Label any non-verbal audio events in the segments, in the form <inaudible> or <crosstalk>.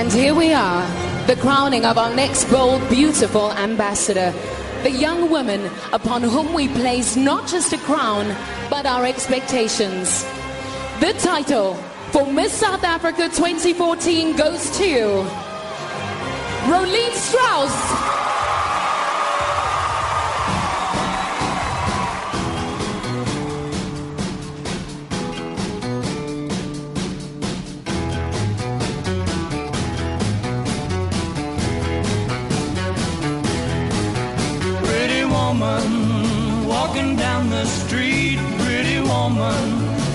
And here we are, the crowning of our next bold, beautiful ambassador. The young woman upon whom we place not just a crown, but our expectations. The title for Miss South Africa 2014 goes to Rolene Strauss. The street. Pretty woman,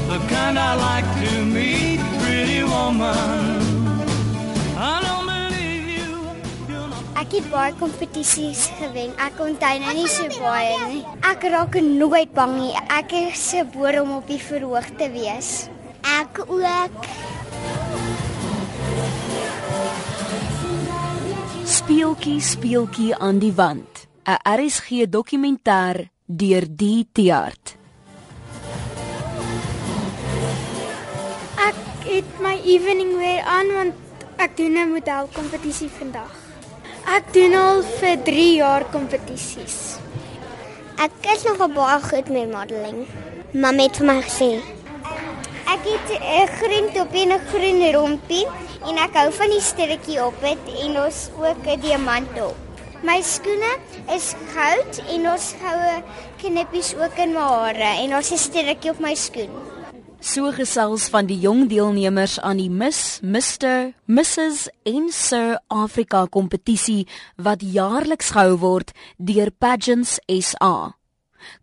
the kind I like to meet. Pretty woman, I don't believe you. You're not. Ek het baie kompetisies gewen. Ek onthou nou nie so baie nie. Ek raak nooit bang nie. Ek is gebore om op die verhoog te wees. Ek ook. Speeltjie speeltjie aan die wand. 'n RSG dokumentêr deur Die Tiaart. Ek het my evening wear aan want ek doen 'n modelkompetisie vandag. Ek doen al vir 3 jaar kompetisies. Ek is nog baie goed met modeling. Mamma het vir my gesê Ek het 'n groen toppie en 'n groen rompie en ek hou van die sterretjie op dit en ons ook 'n diamant op. My skoene is goud en ons goue knippies ook in my hare en ons 'n sterretjie op my skoen. So gesels van die jong deelnemers aan die Miss, Mr, Mrs en Sir Afrika kompetisie wat jaarliks gehou word deur Pageants SA.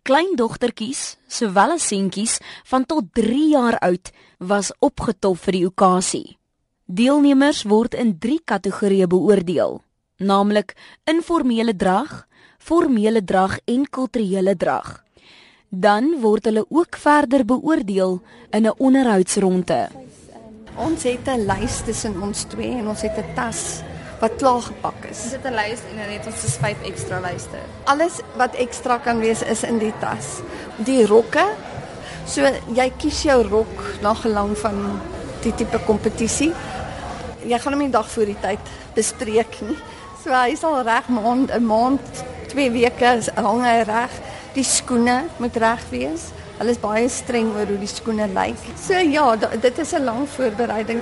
Kleindogtertjies, sowel as seentjies van tot 3 jaar oud was opgetop vir die okasie. Deelnemers word in 3 kategorieë beoordeel, naamlik informele drag, formele drag en kulturele drag. Dan word hulle ook verder beoordeel in 'n onderhoudsronde. Ons het 'n lys tussen ons twee en ons het 'n tas wat klaar gepak is. Ons het 'n lys en dan het ons dus 5 ekstra lyste. Alles wat ekstra kan wees is in die tas. Die rokke. So jy kies jou rok na gelang van die tipe kompetisie. Jy gaan hom nie dag voor die tyd bespreek nie. So hy sal reg maand 'n maand, 2 weke hang hy reg. Die skoene moet reg wees. Hulle is baie streng oor hoe die skoene lyk. So ja, dit is 'n lang voorbereiding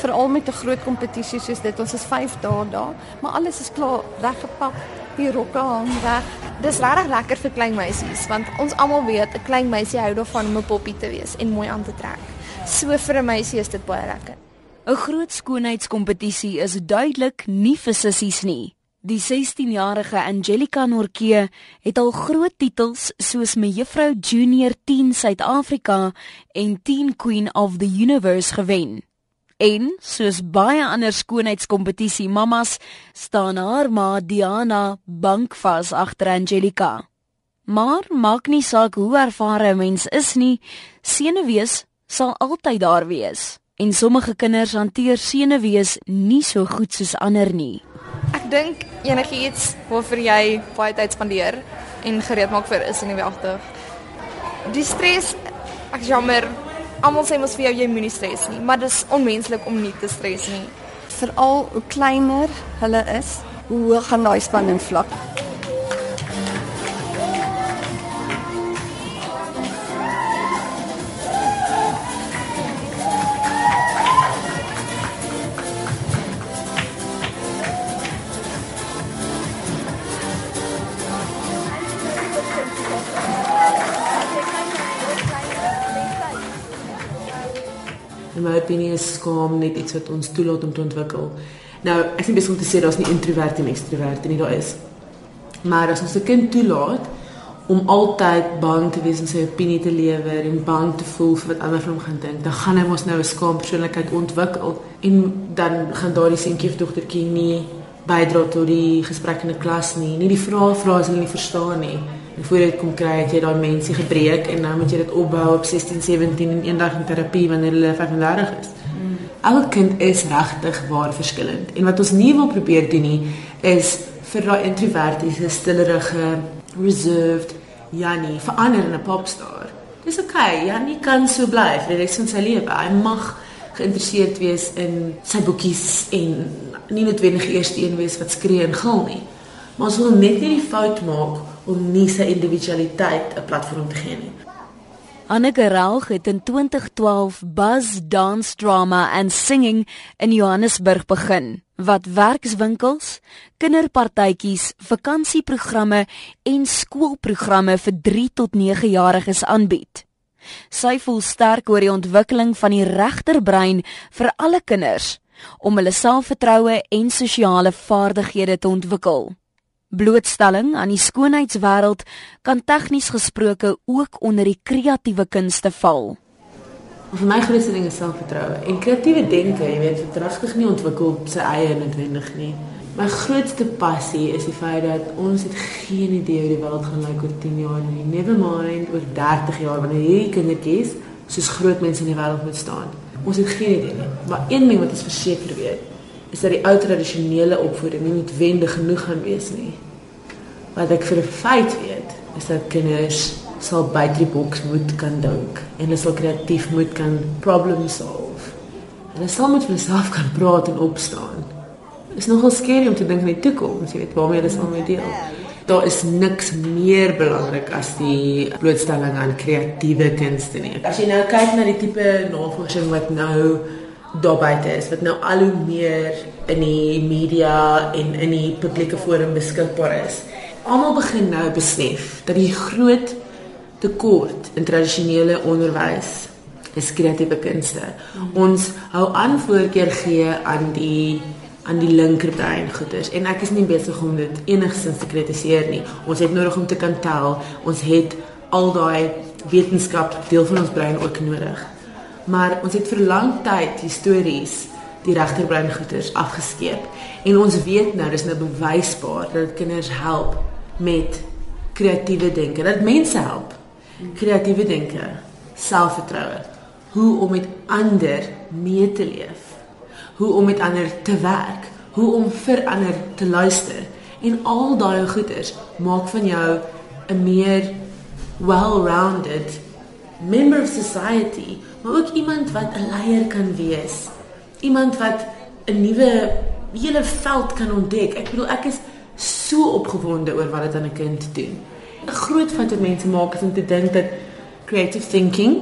veral met 'n groot kompetisie soos dit. Ons is 5 dae daar, maar alles is klaar reggepak. Die rokke hang reg. Dis regtig lekker vir klein meisies want ons almal weet 'n klein meisie hou daarvan om 'n poppie te wees en mooi aan te trek. So vir 'n meisie is dit baie lekker. 'n Groot skoonheidskompetisie is duidelik nie vir sissies nie. Die 16-jarige Angelica Norke het al groot titels soos Mevrou Junior 10 Suid-Afrika en Teen Queen of the Universe gewen. En soos baie ander skoonheidskompetisie mammas staan haar ma Diana bankvas agter Angelica. Maar maak nie saak hoe ervare 'n mens is nie, senuwees sal altyd daar wees. En sommige kinders hanteer senuwees nie so goed soos ander nie. Ek dink enigiets waarvoor jy baie tyd spandeer en gereed maak vir is senuweeagtig. Die stres, ek is jammer, almal sê mos vir jou jy moenie stres nie, maar dis onmenslik om nie te stres nie. Veral hoe kleiner hulle is, hoe hoog gaan daai spanning vlak. Skaam net iets wat ons toelaat om te ontwikkel. Nou, ek besig om te sê daar's nie introvert en ekstrovert nie, daar is. Maar as ons 'n kind toelaat om altyd bang te wees om sy opinie te lewer en bang te voel vir wat ander van hom gaan dink, dan gaan hy mos nou 'n skaam persoonlikheid ontwikkel en dan gaan daardie seentjie of dogtertjie nie bydra tot die gesprek in 'n klas nie, nie die vrae vra as hulle nie verstaan nie. En voor dit kom kry, het jy daai mensie gebreek en nou moet jy dit opbou op 16, 17 en eendag in terapie wanneer hulle 35 is. Elke kind is regtig waar verskillend. En wat ons nie wil probeer doen nie, is vir daai introvertiese, stillerige, reserved Jannie verander in 'n popstar. Dis oukei, okay, Jannie kan so bly vir die res van sy lewe. Hy mag geïnteresseerd wees in sy boekies en nie noodwendig eers die een wees wat skree en gil nie. Maar ons wil net nie die fout maak om nie sy individualiteit 'n platform te gee nie. Anneke Rauch het in 2012 Buzz Dance Drama and Singing in Johannesburg begin wat werkswinkels, kinderpartytjies, vakansieprogramme en skoolprogramme vir 3 tot 9 jariges aanbied. Sy voel sterk oor die ontwikkeling van die regterbrein vir alle kinders om hulle selfvertroue en sosiale vaardighede te ontwikkel. Blootstelling aan die skoonheidswêreld kan tegnies gesproke ook onder die kreatiewe kunste val. Vir my grootste ding is selfvertroue en kreatiewe denke, jy weet, het regtig nie ontwikkel op sy eie noodwendig nie. My grootste passie is die feit dat ons het geen idee hoe die wêreld gaan lyk oor 10 jaar nie. Never mind oor 30 jaar wanneer hierdie kindertjies soos groot mense in die wêreld moet staan. Ons het geen idee nie. Maar een ding wat ons verseker weet, is dat die ou tradisionele opvoeding nie noodwendig genoeg gaan wees nie. Wat ek vir 'n feit weet, is dat kinders sal buite die boks moet kan dink en hulle sal kreatief moet kan problem solve. Hulle sal met hulle self kan praat en opstaan. Dit is nogal skerry om te dink aan die toekoms, jy weet, waarmee hulle sal mee deel. Daar is niks meer belangrik as die blootstelling aan kreatiewe kunste nie. As jy nou kyk na die tipe navorsing wat nou daar buite is wat nou al hoe meer in die media en in die publieke forum beskikbaar is. Almal begin nou besef dat die groot tekort in tradisionele onderwys is kreatiewe kunste. Ons hou aan voorkeur gee aan die aan die linkerbrein goeders en ek is nie besig om dit enigsins te kritiseer nie. Ons het nodig om te kan tel. Ons het al daai wetenskap deel van ons brein ook nodig maar ons het vir lang tyd histories die regterbrein goeters afgeskeep. En ons weet nou dis nou bewysbaar dat dit kinders help met kreatiewe denke dat mense help kreatiewe denke selfvertroue hoe om met ander mee te leef. Hoe om met ander te werk. Hoe om vir ander te luister. En al daai goeters maak van jou 'n meer well-rounded member of society maar ook iemand wat 'n leier kan wees. Iemand wat 'n nuwe hele veld kan ontdek. Ek bedoel ek is so opgewonde oor wat dit aan 'n kind doen. 'n Groot fout wat mense maak is om te dink dat creative thinking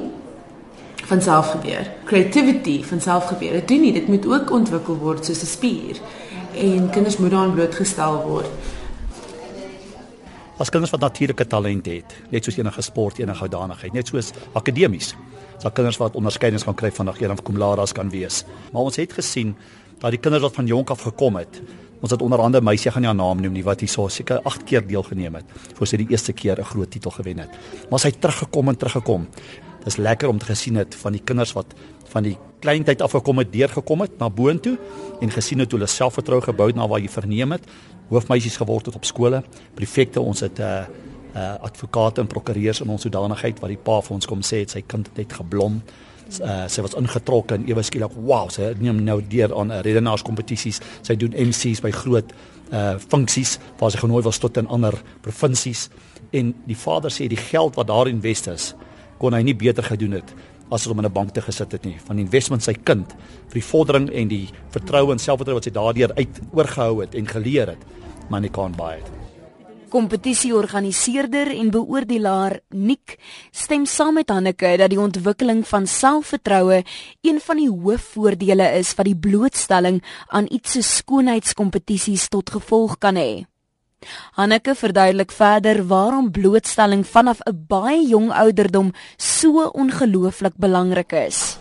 van self gebeur. Creativity van self gebeur. Dit doen nie, dit moet ook ontwikkel word soos 'n spier. En kinders moet daaraan blootgestel word. As kinders wat natuurlike talente het, net soos enige sport, enige hoedanigheid, net soos akademies sal kinders wat onderskeidings kan kry van dag 1 of kumlaras kan wees. Maar ons het gesien dat die kinders wat van jonk af gekom het, ons het onder andere meisie gaan nie haar naam noem nie wat hier so seker 8 keer deelgeneem het voor sy die eerste keer 'n groot titel gewen het. Maar sy het teruggekom en teruggekom. Dis lekker om te gesien het van die kinders wat van die kleintyd af gekom het, deurgekom het na boontoe en gesien het hoe hulle selfvertroue gebou het na waar jy verneem het, hoofmeisies geword het op skole, prefekte ons het 'n uh, eh, uh advokate en prokureurs in ons sodanigheid wat die pa vir ons kom sê het sy kind het net geblom. Uh sy was ingetrokke en ewe skielik wow, sy neem nou deur aan uh, redenaars kompetisies. Sy doen MC's by groot uh funksies waar sy genooi was tot in ander provinsies en die vader sê die geld wat daar invest is kon hy nie beter gedoen het as om in 'n bank te gesit het nie van investment sy kind vir die vordering en die vertroue en selfvertroue wat sy daardeur uit oorgehou het en geleer het maar nie kan baie het Kompetisieorganiseerder en beoordelaar Nick stem saam met Hanneke dat die ontwikkeling van selfvertroue een van die hoofvoordele is wat die blootstelling aan iets so skoonheidskompetisies tot gevolg kan hê. Hanneke verduidelik verder waarom blootstelling vanaf 'n baie jong ouderdom so ongelooflik belangrik is.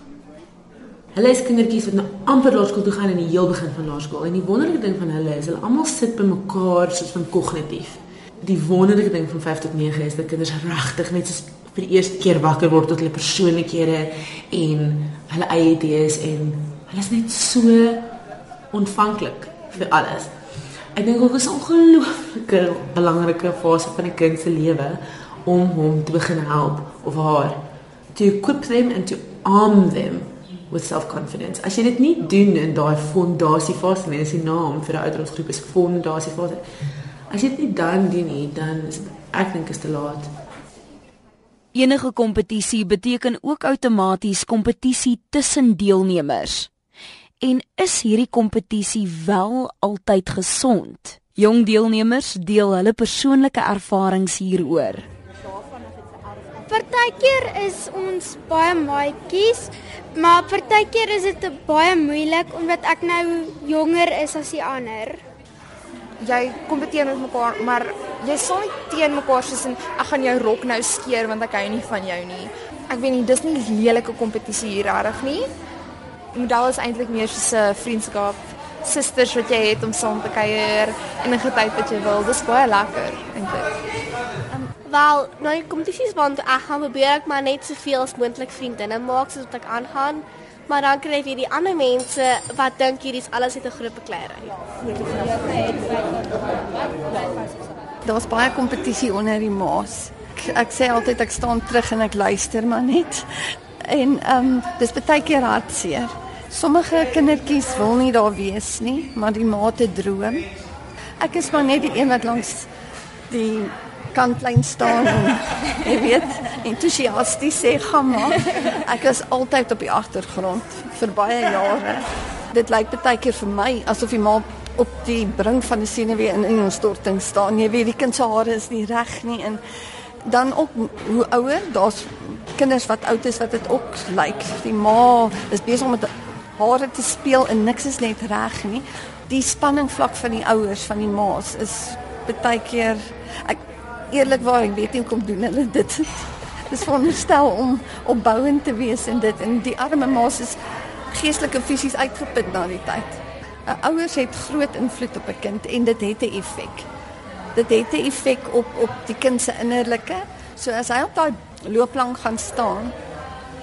Hulle is kindertjies wat nou amper laerskool toe gaan in die heel begin van laerskool en die wonderlike ding van hulle is hulle almal sit by mekaar soos van kognitief die wonderlike ding van 5 tot 9 is dat kinders regtig net soos vir die eerste keer wakker word tot hulle persoonlikhede en hulle eie idees en hulle is net so ontvanklik vir alles. Ek dink ook is 'n ongelooflike belangrike fase van 'n kind se lewe om hom te begin help of haar to equip them and to arm them with self-confidence. As jy dit nie doen in daai fondasiefase nie, is die naam vir 'n ouderdomsgroep is fondasiefase. As jy dit nie dan doen nie, dan is ek dink is te laat. Enige kompetisie beteken ook outomaties kompetisie tussen deelnemers. En is hierdie kompetisie wel altyd gesond? Jong deelnemers deel hulle persoonlike ervarings hieroor. Partykeer is ons baie maatjies, maar partykeer is dit baie moeilik omdat ek nou jonger is as die ander. Jy kompeteer met mekaar, maar jy sal nie teen mekaar soos in ek gaan jou rok nou skeer want ek hou nie van jou nie. Ek weet nie, dis nie lelike kompetisie hier regtig nie. Model is eintlik meer soos 'n vriendskap, susters wat jy het om saam te kuier en 'n tyd wat jy wil. Dis baie lekker eintlik. Wel, nou die kompetisies want ek gaan probeer ek maar net soveel as moontlik vriendinne maak soos wat ek aangaan. Maar dan kry jy die ander mense wat dink hierdie is alles uit 'n groot bekleierery. Daar's baie kompetisie onder die maas. Ek, ek sê altyd ek staan terug en ek luister maar net. En ehm um, dis baie keer hartseer. Sommige kindertjies wil nie daar wees nie, maar die maate droom. Ek is maar net die een wat langs die kantlyn staan en <laughs> jy weet entoesiasties sê gaan maar. Ek is altyd op die agtergrond vir baie jare. Dit lyk baie keer vir my asof die ma op die brink van 'n senuwee in 'n instorting staan. Jy weet die kind se hare is nie reg nie en dan ook hoe ouer, daar's kinders wat oud is wat dit ook lyk. Die ma is besig om met hare te speel en niks is net reg nie. Die spanning vlak van die ouers van die ma's is baie keer ek eerlikwaar ek weet nie hoe kom doen hulle dit. <laughs> Dis veronderstel om opbouend te wees en dit en die arme ma's is geestelik en fisies uitgeput na die tyd. 'n Ouers het groot invloed op 'n kind en dit het 'n effek. Dit het 'n effek op op die kind se innerlike. So as hy op daai loopplank gaan staan,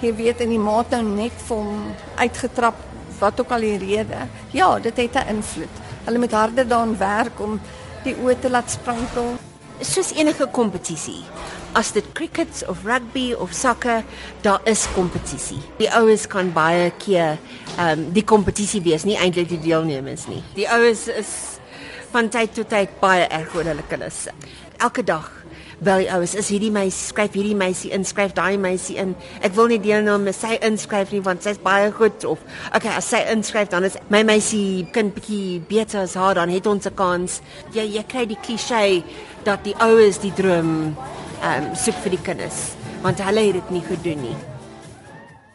jy weet in die maat nou net vir hom uitgetrap wat ook al die rede. Ja, dit het 'n invloed. Hulle moet harder daaraan werk om die oë te laat sprankel soos enige kompetisie. As dit cricket of rugby of sokker, daar is kompetisie. Die oues kan baie keer ehm um, die kompetisie wees, nie eintlik die deelnemers nie. Die oues is van tyd tot tyd baie erg oor hulle kinders. Elke dag bel die oues, is hierdie meisie, skryf hierdie meisie in, skryf daai meisie in. Ek wil nie deelneem met sy inskryf nie want sy's baie goed of okay, as sy inskryf dan is my meisie kind bietjie beter as haar dan het ons 'n kans. Jy jy kry die klise dat die oues die droom ehm um, soek vir die kinders want hulle het dit nie gedoen nie.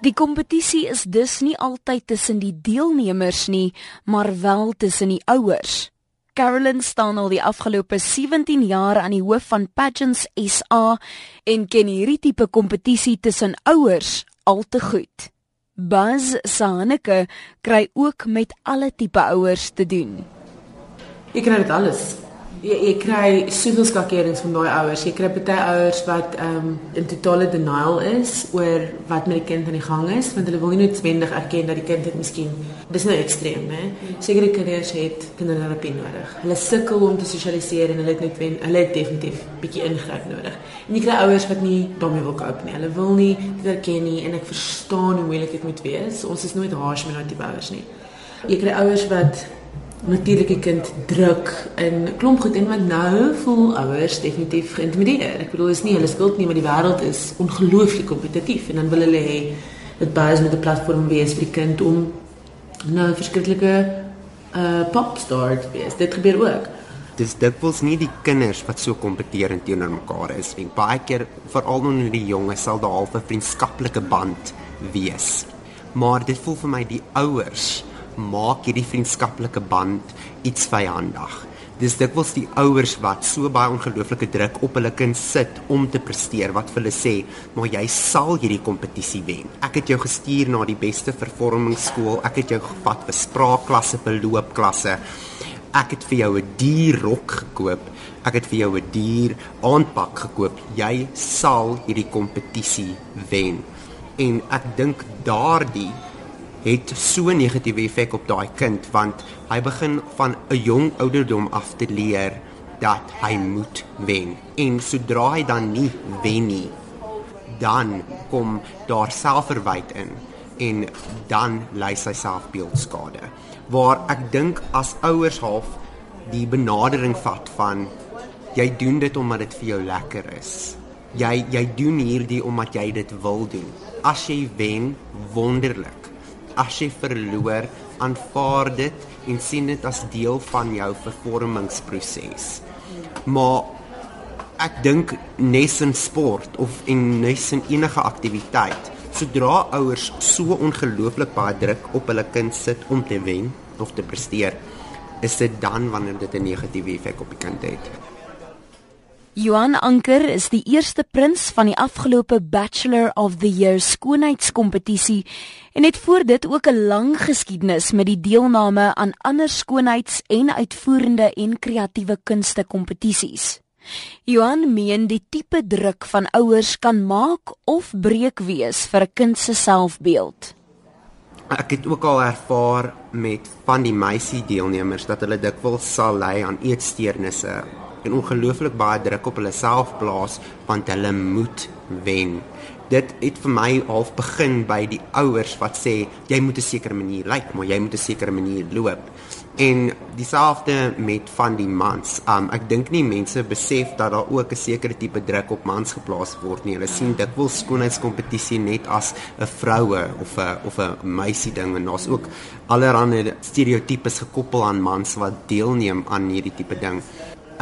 Die kompetisie is dus nie altyd tussen die deelnemers nie, maar wel tussen die ouers. Carolyn staan al die afgelope 17 jaar aan die hoof van Pageants SA en ken hierdie tipe kompetisie tussen ouers al te goed. Buzz Saneke kry ook met alle tipe ouers te doen. Ek kry dit alles jy, jy kry soveel skakerings van daai ouers. Jy kry baie ouers wat ehm um, in totale denial is oor wat met die kind aan die gang is, want hulle wil nie noodwendig erken dat die kind dit miskien dis nou ekstreem, hè. Sekere kinders het kinderterapie nodig. Hulle sukkel om te sosialiseer en hulle het net wen, hulle het definitief bietjie ingryp nodig. En jy kry ouers wat nie daarmee wil cope nie. Hulle wil nie dit erken nie en ek verstaan hoe moeilik dit moet wees. Ons is nooit harsh met daai ouers nie. Jy kry ouers wat natuurlike kind druk in klomp goed en wat nou voel ouers definitief geïntimideer. Ek bedoel is nie hulle skuld nie, maar die wêreld is ongelooflik kompetitief en dan wil hulle hê dit baie met 'n platform wees vir die kind om nou verskriklike uh popstar te wees. Dit gebeur ook. Dis dikwels nie die kinders wat so kompeterend teenoor mekaar is nie. Baie keer veral onder die jonges sal daar half 'n vriendskaplike band wees. Maar dit voel vir my die ouers maak hierdie vriendskaplike band iets vyandig. Dis dikwels die ouers wat so baie ongelooflike druk op hulle kind sit om te presteer wat vir hulle sê, maar jy sal hierdie kompetisie wen. Ek het jou gestuur na die beste vervormingsskool, ek het jou gevat vir spraakklasse, beloopklasse. Ek het vir jou 'n dierrok gekoop. Ek het vir jou 'n dier aanpak gekoop. Jy sal hierdie kompetisie wen. En ek dink daardie het so 'n negatiewe effek op daai kind want hy begin van 'n jong ouderdom af te leer dat hy moet wen. En sodra hy dan nie wen nie, dan kom daar selfverwyd in en dan lei sy selfbeeldskade. Waar ek dink as ouers half die benadering vat van jy doen dit omdat dit vir jou lekker is. Jy jy doen hierdie omdat jy dit wil doen. As jy wen, wonderlik. As jy verloor, aanvaar dit en sien dit as deel van jou vervormingsproses. Maar ek dink nes in sport of en nes in enige aktiwiteit, sodra ouers so ongelooflik baie druk op hulle kind sit om te wen of te presteer, is dit dan wanneer dit 'n negatiewe effek op die kind het. Johan Anker is die eerste prins van die afgelope Bachelor of the Year skoonheidskompetisie en het voor dit ook 'n lang geskiedenis met die deelname aan ander skoonheids- en uitvoerende en kreatiewe kunste kompetisies. Johan meen die tipe druk van ouers kan maak of breek wees vir 'n kind se selfbeeld. Ek het ook al ervaar met van die meisie deelnemers dat hulle dikwels sal ly aan eetsteurnisse en ongelooflik baie druk op hulle self plaas want hulle moet wen. Dit het vir my half begin by die ouers wat sê jy moet 'n sekere manier lyk, like, maar jy moet 'n sekere manier loop. En dieselfde met van die mans. Um ek dink nie mense besef dat daar ook 'n sekere tipe druk op mans geplaas word nie. Hulle sien dit wil skoonheidskompetisie net as 'n vroue of 'n of 'n meisie ding en daar's ook allerlei stereotypes gekoppel aan mans wat deelneem aan hierdie tipe ding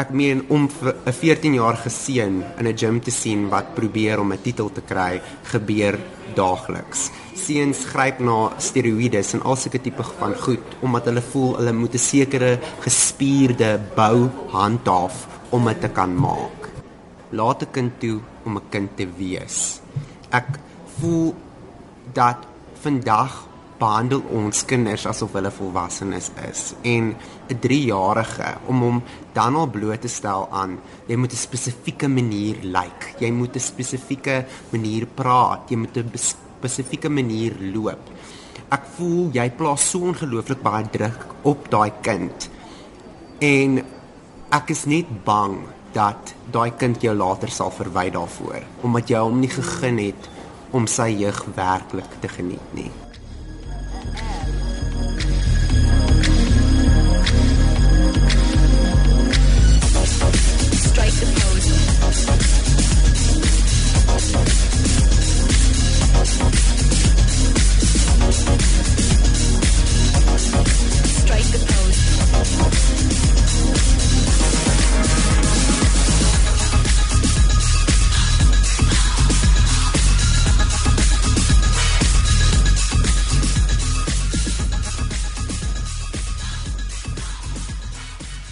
ek meen om 'n 14-jarige seun in 'n gym te sien wat probeer om 'n titel te kry, gebeur daagliks. Seuns gryp na steroïdes en al sulke tipe van goed omdat hulle voel hulle moet 'n sekere gespierde bou handhaaf om dit te kan maak. Laat 'n kind toe om 'n kind te wees. Ek voel dat vandag behandel ons kinders asof hulle volwassenes is. En 'n 3-jarige om hom dan al bloot te stel aan jy moet 'n spesifieke manier lyk. Like, jy moet 'n spesifieke manier praat. Jy moet 'n spesifieke manier loop. Ek voel jy plaas so ongelooflik baie druk op daai kind. En ek is net bang dat daai kind jou later sal verwy daarvoor omdat jy hom nie gegeen het om sy jeug werklik te geniet nie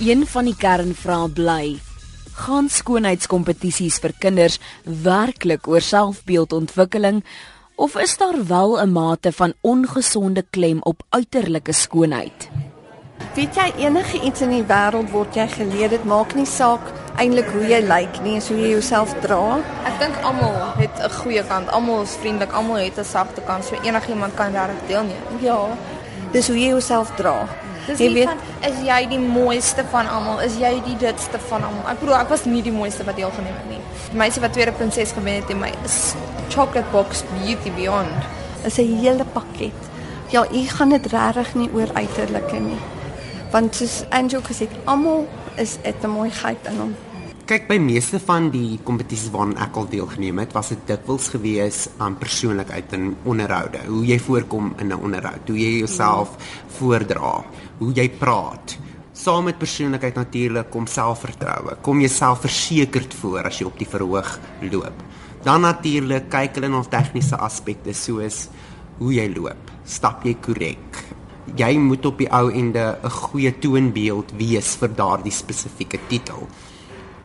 Een van die kernvrae bly: gaan skoonheidskompetisies vir kinders werklik oor selfbeeldontwikkeling of is daar wel 'n mate van ongesonde klem op uiterlike skoonheid? Weet jy enige iets in die wêreld word jy geleer dit maak nie saak eintlik hoe jy lyk nie, is hoe jy jouself dra. Ek dink almal het 'n goeie kant, almal is vriendelik, almal het 'n sagte kant, so enigiemand kan regtig deelneem. Ja. Dis hoe jy jouself dra. Dis jy weet, is jy die mooiste van almal? Is jy die ditste van almal? Ek bedoel, ek was nie die mooiste wat deelgeneem het nie. Die meisie wat tweede prinses gewen het, my is chocolate box beauty beyond. Is 'n hele pakket. Ja, u gaan dit regtig nie oor uiterlike nie. Want soos Angel gesê het, almal is 'n mooi geit in hom. Kyk by meeste van die kompetisies waaraan ek al deelgeneem het, was dit dikwels gewees aan persoonlikheid en onderhoude. Hoe jy voorkom in 'n onderhoud, hoe jy jouself voordra, hoe jy praat. Saam met persoonlikheid natuurlik kom selfvertroue. Kom jy selfversekerd voor as jy op die verhoog loop. Dan natuurlik kyk hulle na tegniese aspekte soos hoe jy loop. Stap jy korrek? Jy moet op die ou ende 'n goeie toonbeeld wees vir daardie spesifieke titel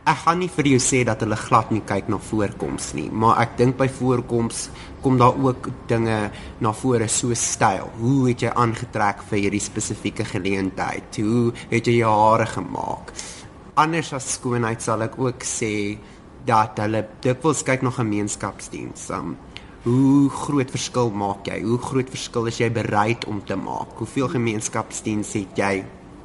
ek gaan nie vir jou sê dat hulle glad nie kyk na voorkoms nie, maar ek dink by voorkoms kom daar ook dinge na vore so styl. Hoe het jy aangetrek vir hierdie spesifieke geleentheid? Hoe het jy jou hare gemaak? Anders as skoonheid sal ek ook sê dat hulle dikwels kyk na gemeenskapsdiens. Um, hoe groot verskil maak jy? Hoe groot verskil is jy bereid om te maak? Hoeveel gemeenskapsdiens het jy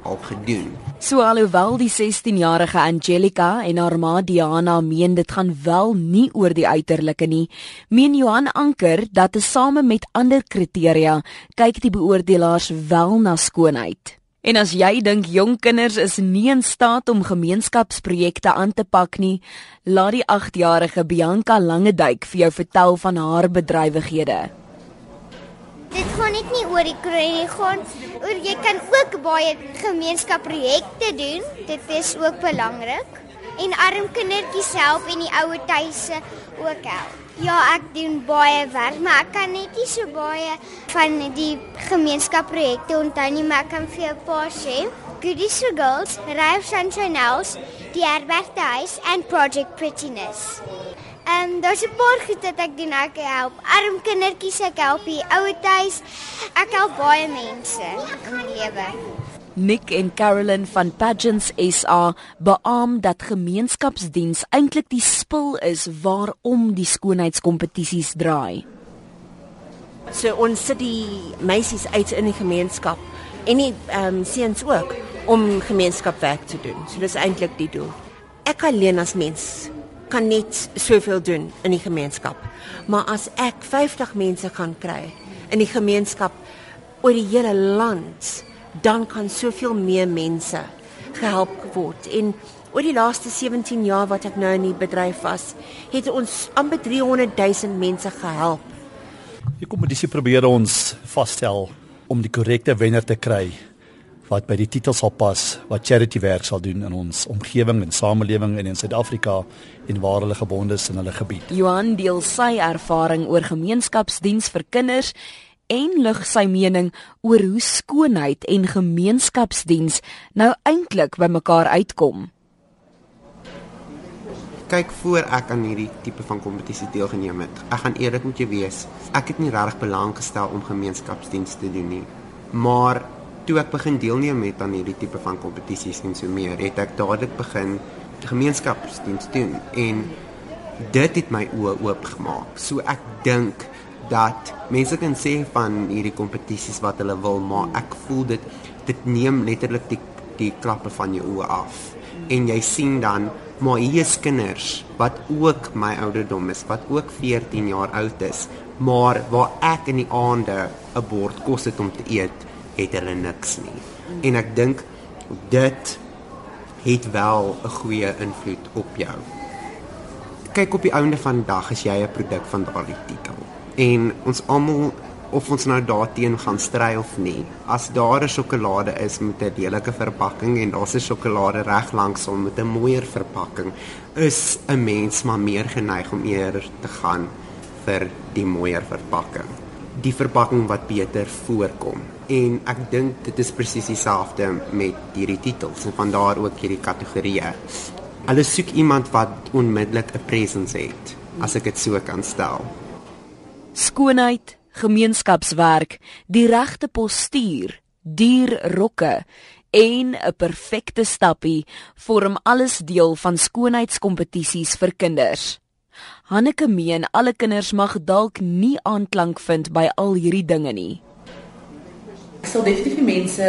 al gedoen. So alhoewel die 16-jarige Angelica en haar ma Diana meen dit gaan wel nie oor die uiterlike nie, meen Johan Anker dat dit same met ander kriteria kyk die beoordelaars wel na skoonheid. En as jy dink jong kinders is nie in staat om gemeenskapsprojekte aan te pak nie, laat die 8-jarige Bianca Langeduik vir jou vertel van haar bedrywighede. Dit gaan net nie oor die kroon nie, gaan oor jy kan ook baie gemeenskapprojekte doen. Dit is ook belangrik. En arm kindertjies help en die ouer tuise ook help. Ja, ek doen baie werk, maar ek kan net nie so baie van die gemeenskapprojekte onthou nie, maar ek kan vir jou 'n paar sê. Goodies for Girls, Rive Sunshine House, die Herbergte Huis en Project Prettiness. Ehm um, daar's 'n paar goed wat ek doen. Ek help arm kindertjies, ek help die ouetes. Ek help baie mense in my lewe. Nick en Carolyn van Pageants SA beamoen dat gemeenskapsdiens eintlik die spul is waarom die skoonheidskompetisies draai. So ons sit die meisies uit in die gemeenskap en die ehm um, seuns ook om gemeenskapwerk te doen. So dis eintlik die doel. Ek alleen as mens kan net soveel doen in die gemeenskap. Maar as ek 50 mense gaan kry in die gemeenskap oor die hele land, dan kan soveel meer mense gehelp word. En oor die laaste 17 jaar wat ek nou in die bedryf was, het ons amper 300 000 mense gehelp. Die kompetisie probeer ons vasstel om die korrekte wenner te kry wat by die titel sal pas wat charity werk sal doen in ons omgewing en samelewing en in Suid-Afrika en waar hulle gebonde is in hulle gebied. Johan deel sy ervaring oor gemeenskapsdiens vir kinders en lig sy mening oor hoe skoonheid en gemeenskapsdiens nou eintlik bymekaar uitkom. Kyk voor ek aan hierdie tipe van kompetisie deelgeneem het. Ek gaan eerlik met jou wees. Ek het nie regtig belang gestel om gemeenskapsdiens te doen nie. Maar toe ek begin deelneem met aan hierdie tipe van kompetisies en so meer, het ek dadelik begin gemeenskapsdiens doen en dit het my oë oopgemaak. So ek dink dat mense kan sê van hierdie kompetisies wat hulle wil, maar ek voel dit dit neem letterlik die die klappe van jou oë af. En jy sien dan maar hier is kinders wat ook my ouderdom is, wat ook 14 jaar oud is, maar waar ek in die aande 'n bord kos het om te eet het hulle niks nie. En ek dink dit het wel 'n goeie invloed op jou. Kyk op die einde van die dag as jy 'n produk van daardie titel. En ons almal of ons nou daarteen gaan stry of nie. As daar 'n sjokolade is met 'n lelike verpakking en daar's 'n sjokolade reg langs hom met 'n mooier verpakking, is 'n mens maar meer geneig om eerder te gaan vir die mooier verpakking. Die verpakking wat beter voorkom en ek dink dit is presies dieselfde met hierdie titels en van daar ook hierdie kategorieë. Hulle soek iemand wat onmiddellik 'n presence het, as ek dit so kan stel. Skoonheid, gemeenskapswerk, die regte postuur, duur rokke en 'n perfekte stappie vorm alles deel van skoonheidskompetisies vir kinders. Hanneke meen alle kinders mag dalk nie aanklank vind by al hierdie dinge nie. Ek sal definitief die mense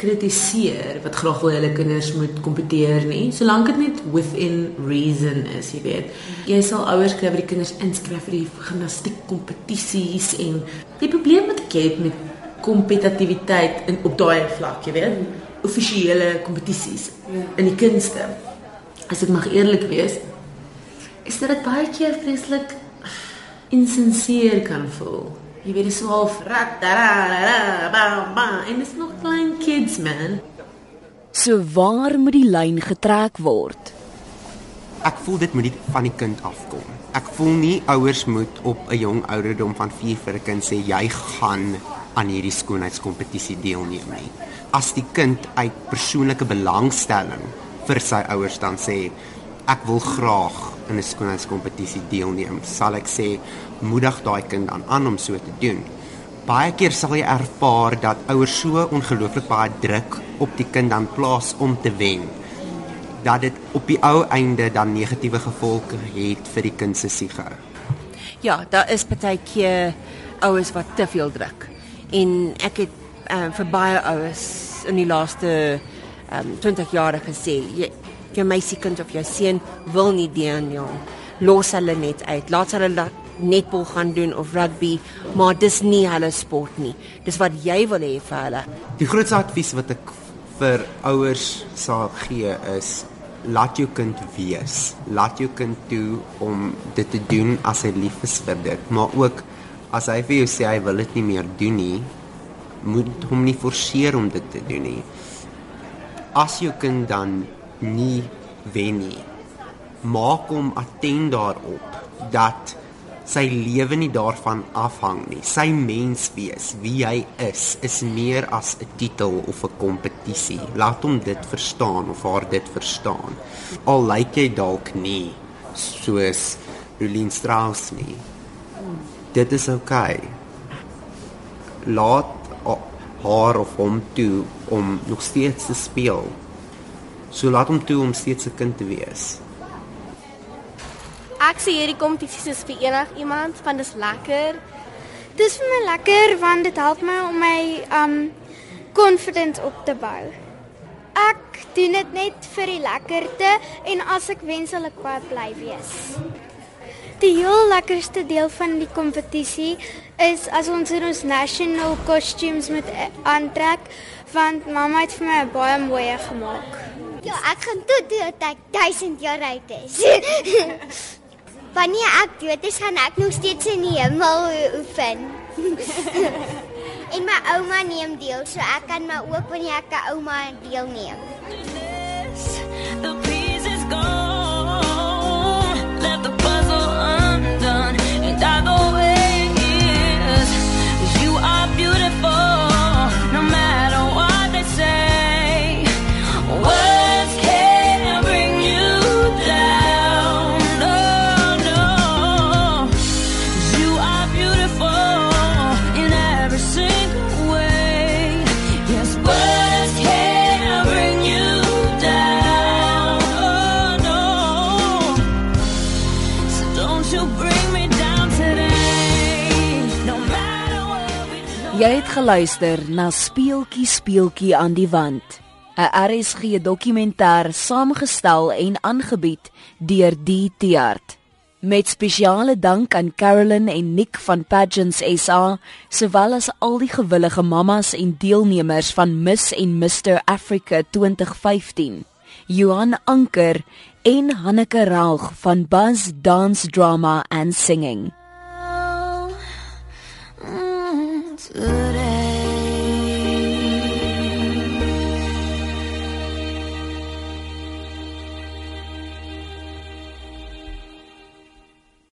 kritiseer wat graag wil hulle kinders moet kompeteer nie, solank dit net within reason is, jy weet. Jy sal ouers kry wat die kinders inskryf vir die gimnastiek kompetisies en die probleem wat ek het met kompetitiwiteit in op daai vlak, jy weet, offisiële kompetisies in die kunste. As ek mag eerlik wees, is dit baie keer vreeslik insinsier kan voel. Jy weet dis so half rak da da da ba ba en dis nog klein kids man. So waar moet die lyn getrek word? Ek voel dit moet nie van die kind afkom. Ek voel nie ouers moet op 'n jong ouderdom van 4 vir 'n kind sê jy gaan aan hierdie skoonheidskompetisie deelneem nie. As die kind uit persoonlike belangstelling vir sy ouers dan sê ek wil graag in 'n skoonheidskompetisie deelneem, sal ek sê moedig daai kind dan aan om so te doen. Baie keer sal jy ervaar dat ouers so ongelooflik baie druk op die kind dan plaas om te wen dat dit op die ou einde dan negatiewe gevolge het vir die kind se siege. Ja, daar is baie keer ouers wat te veel druk. En ek het um, vir baie ouers in die laaste um, 20 jaar gesê, jy jou meisiekind of jou seun wil nie deelneem, los hulle net uit. Laat hulle netbal gaan doen of rugby, maar dis nie hulle sport nie. Dis wat jy wil hê vir hulle. Die grootste advies wat ek vir ouers sal gee is laat jou kind wees. Laat jou kind toe om dit te doen as hy lief is vir dit, maar ook as hy vir jou sê hy wil dit nie meer doen nie, moet hom nie forceer om dit te doen nie. As jou kind dan nie wen nie, maak hom attent daarop dat sy lewe nie daarvan afhang nie. Sy mens wees, wie hy is, is meer as 'n titel of 'n kompetisie. Laat hom dit verstaan of haar dit verstaan. Al lyk jy dalk nie soos Rulien Strauss nie. Dit is oukei. Okay. Laat haar of hom toe om nog steeds te speel. So laat hom toe om steeds 'n kind te wees. Ek sê hierdie kompetisies is vir enigiemand, want dit is lekker. Dis vir my lekker want dit help my om my um confidence op te bou. Ek doen dit net vir die lekkerte en as ek wen sal ek baie bly wees. Die heel lekkerste deel van die kompetisie is as ons in ons national costumes met aantrek want mamma het vir my baie mooi gemaak. Ja, ek gaan tot tot ek 1000 jaar oud is. Wanneer ek dood is, gaan ek nog steeds in die hemel oefen. en my ouma neem deel, so ek kan maar ook wanneer ek 'n ouma deelneem. The piece is gone. Let the puzzle undone. And I go Jy het geluister na Speeltjie Speeltjie aan die wand. 'n RSG dokumentêr saamgestel en aangebied deur Die Tiart. Met spesiale dank aan Carolyn en Nick van Pageants SA, sowel as al die gewillige mammas en deelnemers van Miss en Mr Africa 2015. Johan Anker en Hanneke Raug van Buzz Dance Drama and Singing. Uh.